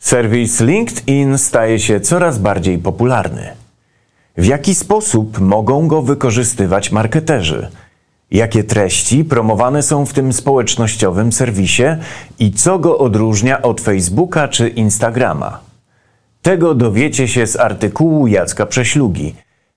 Serwis LinkedIn staje się coraz bardziej popularny. W jaki sposób mogą go wykorzystywać marketerzy? Jakie treści promowane są w tym społecznościowym serwisie i co go odróżnia od Facebooka czy Instagrama? Tego dowiecie się z artykułu Jacka Prześlugi.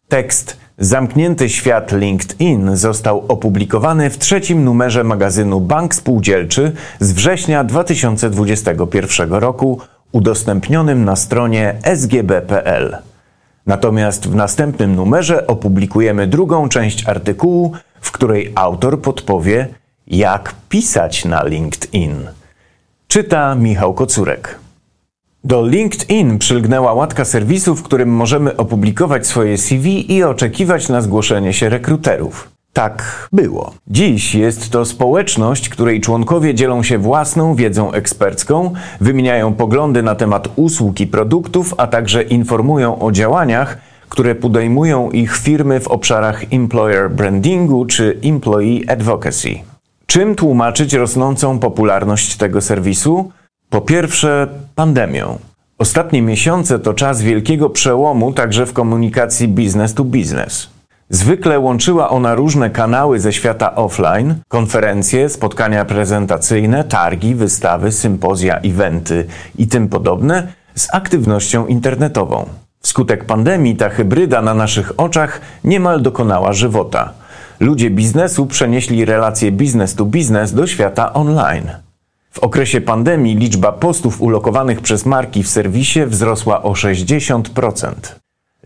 Tekst Zamknięty świat LinkedIn został opublikowany w trzecim numerze magazynu Bank Spółdzielczy z września 2021 roku, udostępnionym na stronie sgb.pl. Natomiast w następnym numerze opublikujemy drugą część artykułu, w której autor podpowie, jak pisać na LinkedIn. Czyta Michał Kocurek. Do LinkedIn przylgnęła łatka serwisu, w którym możemy opublikować swoje CV i oczekiwać na zgłoszenie się rekruterów. Tak było. Dziś jest to społeczność, której członkowie dzielą się własną wiedzą ekspercką, wymieniają poglądy na temat usług i produktów, a także informują o działaniach, które podejmują ich firmy w obszarach employer brandingu czy employee advocacy. Czym tłumaczyć rosnącą popularność tego serwisu? Po pierwsze, pandemią. Ostatnie miesiące to czas wielkiego przełomu także w komunikacji business to business. Zwykle łączyła ona różne kanały ze świata offline, konferencje, spotkania prezentacyjne, targi, wystawy, sympozja, eventy i tym podobne z aktywnością internetową. Wskutek pandemii ta hybryda na naszych oczach niemal dokonała żywota. Ludzie biznesu przenieśli relacje business to business do świata online. W okresie pandemii liczba postów ulokowanych przez marki w serwisie wzrosła o 60%.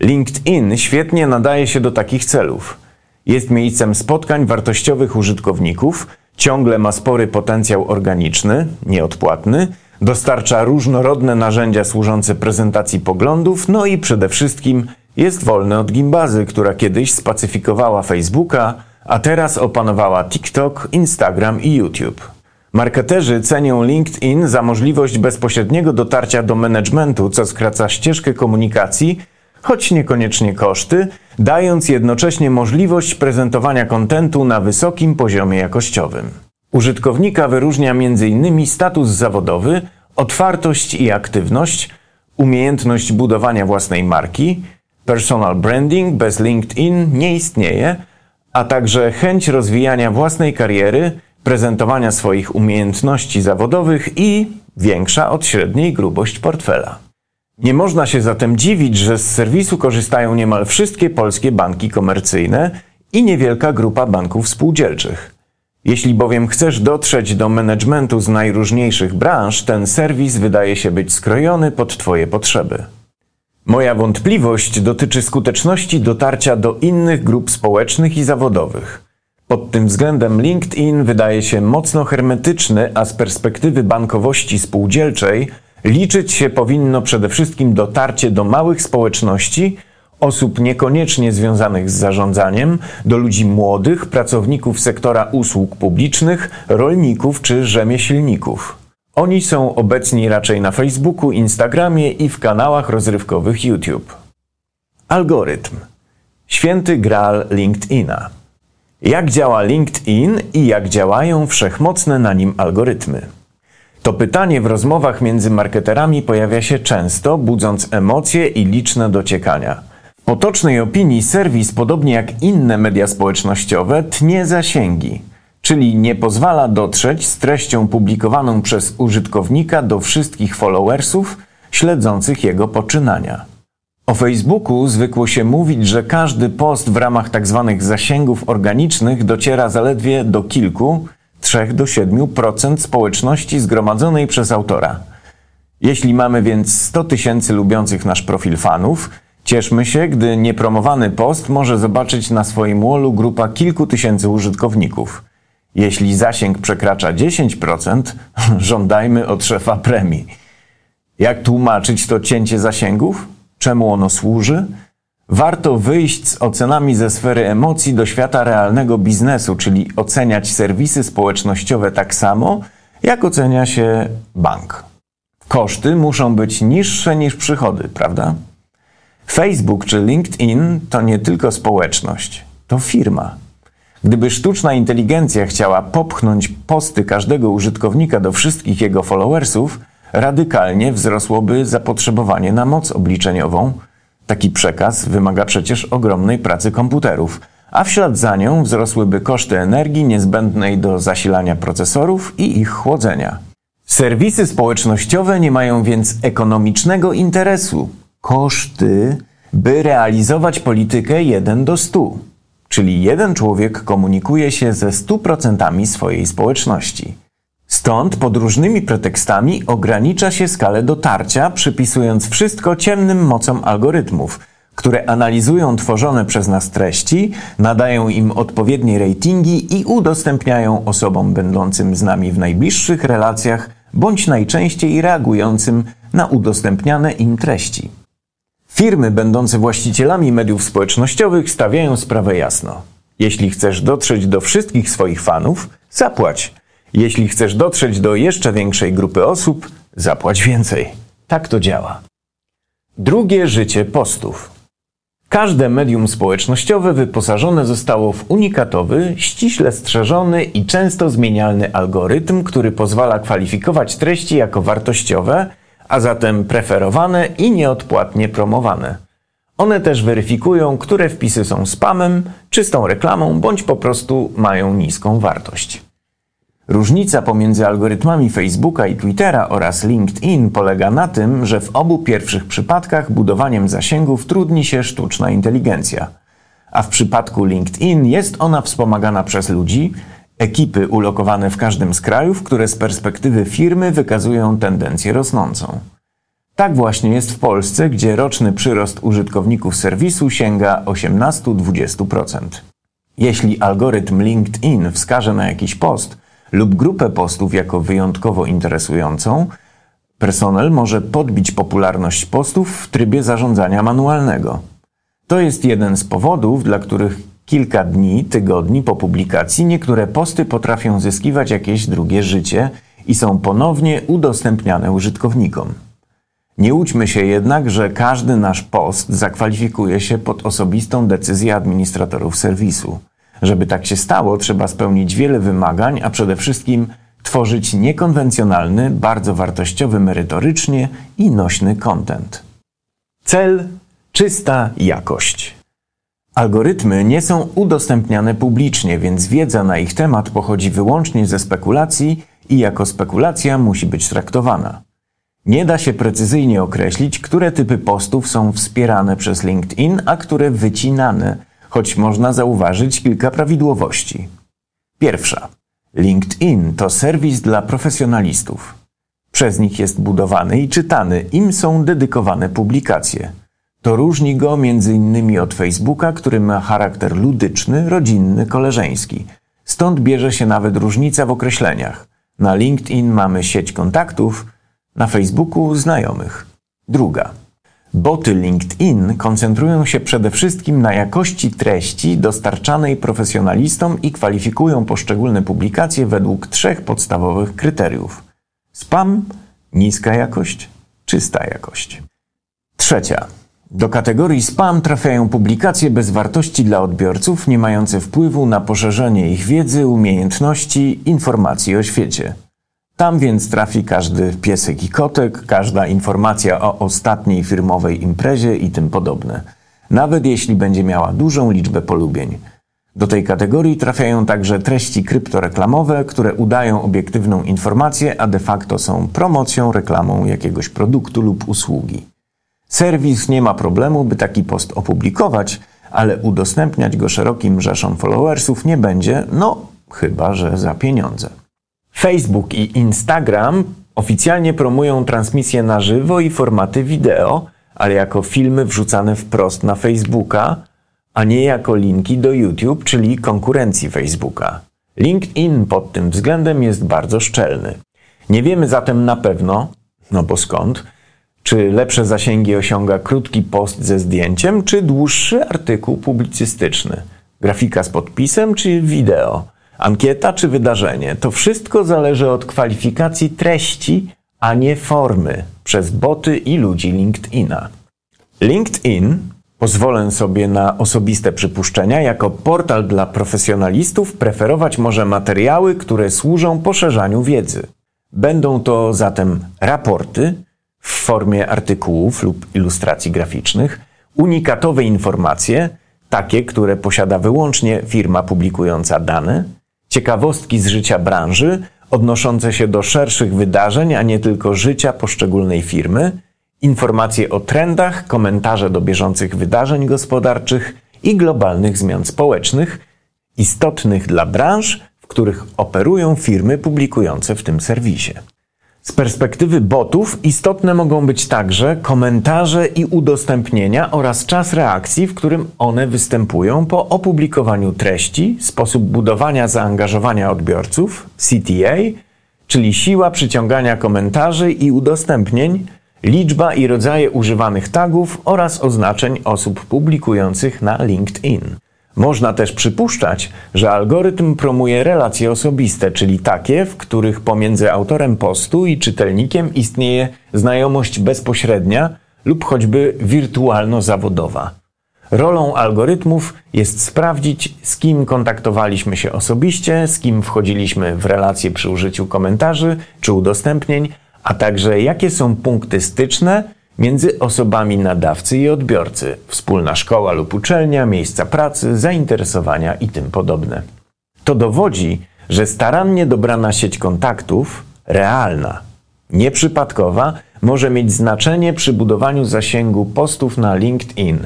LinkedIn świetnie nadaje się do takich celów. Jest miejscem spotkań wartościowych użytkowników, ciągle ma spory potencjał organiczny, nieodpłatny, dostarcza różnorodne narzędzia służące prezentacji poglądów, no i przede wszystkim jest wolny od gimbazy, która kiedyś spacyfikowała Facebooka, a teraz opanowała TikTok, Instagram i YouTube. Marketerzy cenią LinkedIn za możliwość bezpośredniego dotarcia do managementu, co skraca ścieżkę komunikacji, choć niekoniecznie koszty, dając jednocześnie możliwość prezentowania kontentu na wysokim poziomie jakościowym. Użytkownika wyróżnia m.in. status zawodowy, otwartość i aktywność, umiejętność budowania własnej marki, personal branding bez LinkedIn nie istnieje, a także chęć rozwijania własnej kariery, prezentowania swoich umiejętności zawodowych i większa od średniej grubość portfela. Nie można się zatem dziwić, że z serwisu korzystają niemal wszystkie polskie banki komercyjne i niewielka grupa banków spółdzielczych. Jeśli bowiem chcesz dotrzeć do managementu z najróżniejszych branż, ten serwis wydaje się być skrojony pod Twoje potrzeby. Moja wątpliwość dotyczy skuteczności dotarcia do innych grup społecznych i zawodowych. Pod tym względem LinkedIn wydaje się mocno hermetyczny, a z perspektywy bankowości spółdzielczej liczyć się powinno przede wszystkim dotarcie do małych społeczności, osób niekoniecznie związanych z zarządzaniem, do ludzi młodych, pracowników sektora usług publicznych, rolników czy rzemieślników. Oni są obecni raczej na Facebooku, Instagramie i w kanałach rozrywkowych YouTube. Algorytm. Święty graal LinkedIna. Jak działa LinkedIn i jak działają wszechmocne na nim algorytmy? To pytanie w rozmowach między marketerami pojawia się często, budząc emocje i liczne dociekania. W potocznej opinii serwis, podobnie jak inne media społecznościowe, tnie zasięgi, czyli nie pozwala dotrzeć z treścią publikowaną przez użytkownika do wszystkich followersów śledzących jego poczynania. O Facebooku zwykło się mówić, że każdy post w ramach tzw. Tak zasięgów organicznych dociera zaledwie do kilku, 3 do 7% społeczności zgromadzonej przez autora. Jeśli mamy więc 100 tysięcy lubiących nasz profil fanów, cieszmy się, gdy niepromowany post może zobaczyć na swoim wallu grupa kilku tysięcy użytkowników. Jeśli zasięg przekracza 10%, żądajmy od szefa premii. Jak tłumaczyć to cięcie zasięgów? czemu ono służy, warto wyjść z ocenami ze sfery emocji do świata realnego biznesu, czyli oceniać serwisy społecznościowe tak samo, jak ocenia się bank. Koszty muszą być niższe niż przychody, prawda? Facebook czy LinkedIn to nie tylko społeczność, to firma. Gdyby sztuczna inteligencja chciała popchnąć posty każdego użytkownika do wszystkich jego followersów, radykalnie wzrosłoby zapotrzebowanie na moc obliczeniową. Taki przekaz wymaga przecież ogromnej pracy komputerów, a w ślad za nią wzrosłyby koszty energii niezbędnej do zasilania procesorów i ich chłodzenia. Serwisy społecznościowe nie mają więc ekonomicznego interesu. Koszty, by realizować politykę 1 do 100, czyli jeden człowiek komunikuje się ze 100% swojej społeczności. Stąd pod różnymi pretekstami ogranicza się skalę dotarcia, przypisując wszystko ciemnym mocom algorytmów, które analizują tworzone przez nas treści, nadają im odpowiednie ratingi i udostępniają osobom będącym z nami w najbliższych relacjach bądź najczęściej reagującym na udostępniane im treści. Firmy będące właścicielami mediów społecznościowych stawiają sprawę jasno. Jeśli chcesz dotrzeć do wszystkich swoich fanów, zapłać. Jeśli chcesz dotrzeć do jeszcze większej grupy osób, zapłać więcej. Tak to działa. Drugie życie postów. Każde medium społecznościowe wyposażone zostało w unikatowy, ściśle strzeżony i często zmienialny algorytm, który pozwala kwalifikować treści jako wartościowe, a zatem preferowane i nieodpłatnie promowane. One też weryfikują, które wpisy są spamem, czystą reklamą bądź po prostu mają niską wartość. Różnica pomiędzy algorytmami Facebooka i Twittera oraz LinkedIn polega na tym, że w obu pierwszych przypadkach budowaniem zasięgów trudni się sztuczna inteligencja. A w przypadku LinkedIn jest ona wspomagana przez ludzi, ekipy ulokowane w każdym z krajów, które z perspektywy firmy wykazują tendencję rosnącą. Tak właśnie jest w Polsce, gdzie roczny przyrost użytkowników serwisu sięga 18-20%. Jeśli algorytm LinkedIn wskaże na jakiś post, lub grupę postów jako wyjątkowo interesującą, personel może podbić popularność postów w trybie zarządzania manualnego. To jest jeden z powodów, dla których kilka dni, tygodni po publikacji niektóre posty potrafią zyskiwać jakieś drugie życie i są ponownie udostępniane użytkownikom. Nie łudźmy się jednak, że każdy nasz post zakwalifikuje się pod osobistą decyzję administratorów serwisu. Żeby tak się stało, trzeba spełnić wiele wymagań, a przede wszystkim tworzyć niekonwencjonalny, bardzo wartościowy merytorycznie i nośny content. Cel czysta jakość. Algorytmy nie są udostępniane publicznie, więc wiedza na ich temat pochodzi wyłącznie ze spekulacji i jako spekulacja musi być traktowana. Nie da się precyzyjnie określić, które typy postów są wspierane przez LinkedIn, a które wycinane choć można zauważyć kilka prawidłowości. Pierwsza. LinkedIn to serwis dla profesjonalistów. Przez nich jest budowany i czytany, im są dedykowane publikacje. To różni go innymi od Facebooka, który ma charakter ludyczny, rodzinny, koleżeński. Stąd bierze się nawet różnica w określeniach. Na LinkedIn mamy sieć kontaktów, na Facebooku znajomych. Druga. Boty LinkedIn koncentrują się przede wszystkim na jakości treści dostarczanej profesjonalistom i kwalifikują poszczególne publikacje według trzech podstawowych kryteriów: spam, niska jakość, czysta jakość. Trzecia. Do kategorii spam trafiają publikacje bez wartości dla odbiorców, nie mające wpływu na poszerzenie ich wiedzy, umiejętności, informacji o świecie. Tam więc trafi każdy piesek i kotek, każda informacja o ostatniej firmowej imprezie i tym podobne. Nawet jeśli będzie miała dużą liczbę polubień. Do tej kategorii trafiają także treści kryptoreklamowe, które udają obiektywną informację, a de facto są promocją, reklamą jakiegoś produktu lub usługi. Serwis nie ma problemu, by taki post opublikować, ale udostępniać go szerokim rzeszom followersów nie będzie, no chyba że za pieniądze. Facebook i Instagram oficjalnie promują transmisje na żywo i formaty wideo, ale jako filmy wrzucane wprost na Facebooka, a nie jako linki do YouTube, czyli konkurencji Facebooka. LinkedIn pod tym względem jest bardzo szczelny. Nie wiemy zatem na pewno, no bo skąd, czy lepsze zasięgi osiąga krótki post ze zdjęciem, czy dłuższy artykuł publicystyczny, grafika z podpisem, czy wideo. Ankieta czy wydarzenie to wszystko zależy od kwalifikacji treści, a nie formy przez boty i ludzi LinkedIna. LinkedIn, pozwolę sobie na osobiste przypuszczenia, jako portal dla profesjonalistów preferować może materiały, które służą poszerzaniu wiedzy. Będą to zatem raporty w formie artykułów lub ilustracji graficznych, unikatowe informacje, takie, które posiada wyłącznie firma publikująca dane, ciekawostki z życia branży odnoszące się do szerszych wydarzeń, a nie tylko życia poszczególnej firmy, informacje o trendach, komentarze do bieżących wydarzeń gospodarczych i globalnych zmian społecznych, istotnych dla branż, w których operują firmy publikujące w tym serwisie. Z perspektywy botów istotne mogą być także komentarze i udostępnienia oraz czas reakcji, w którym one występują po opublikowaniu treści, sposób budowania zaangażowania odbiorców, CTA, czyli siła przyciągania komentarzy i udostępnień, liczba i rodzaje używanych tagów oraz oznaczeń osób publikujących na LinkedIn. Można też przypuszczać, że algorytm promuje relacje osobiste, czyli takie, w których pomiędzy autorem postu i czytelnikiem istnieje znajomość bezpośrednia lub choćby wirtualno-zawodowa. Rolą algorytmów jest sprawdzić, z kim kontaktowaliśmy się osobiście, z kim wchodziliśmy w relacje przy użyciu komentarzy czy udostępnień, a także jakie są punkty styczne między osobami nadawcy i odbiorcy, wspólna szkoła lub uczelnia, miejsca pracy, zainteresowania i tym podobne. To dowodzi, że starannie dobrana sieć kontaktów, realna, nieprzypadkowa, może mieć znaczenie przy budowaniu zasięgu postów na LinkedIn.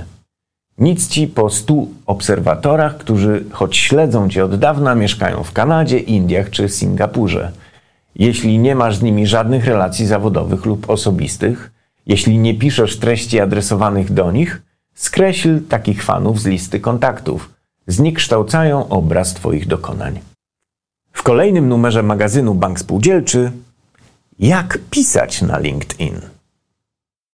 Nic ci po stu obserwatorach, którzy choć śledzą cię od dawna, mieszkają w Kanadzie, Indiach czy Singapurze. Jeśli nie masz z nimi żadnych relacji zawodowych lub osobistych, jeśli nie piszesz treści adresowanych do nich, skreśl takich fanów z listy kontaktów. Zniekształcają obraz Twoich dokonań. W kolejnym numerze magazynu Bank Spółdzielczy Jak pisać na LinkedIn?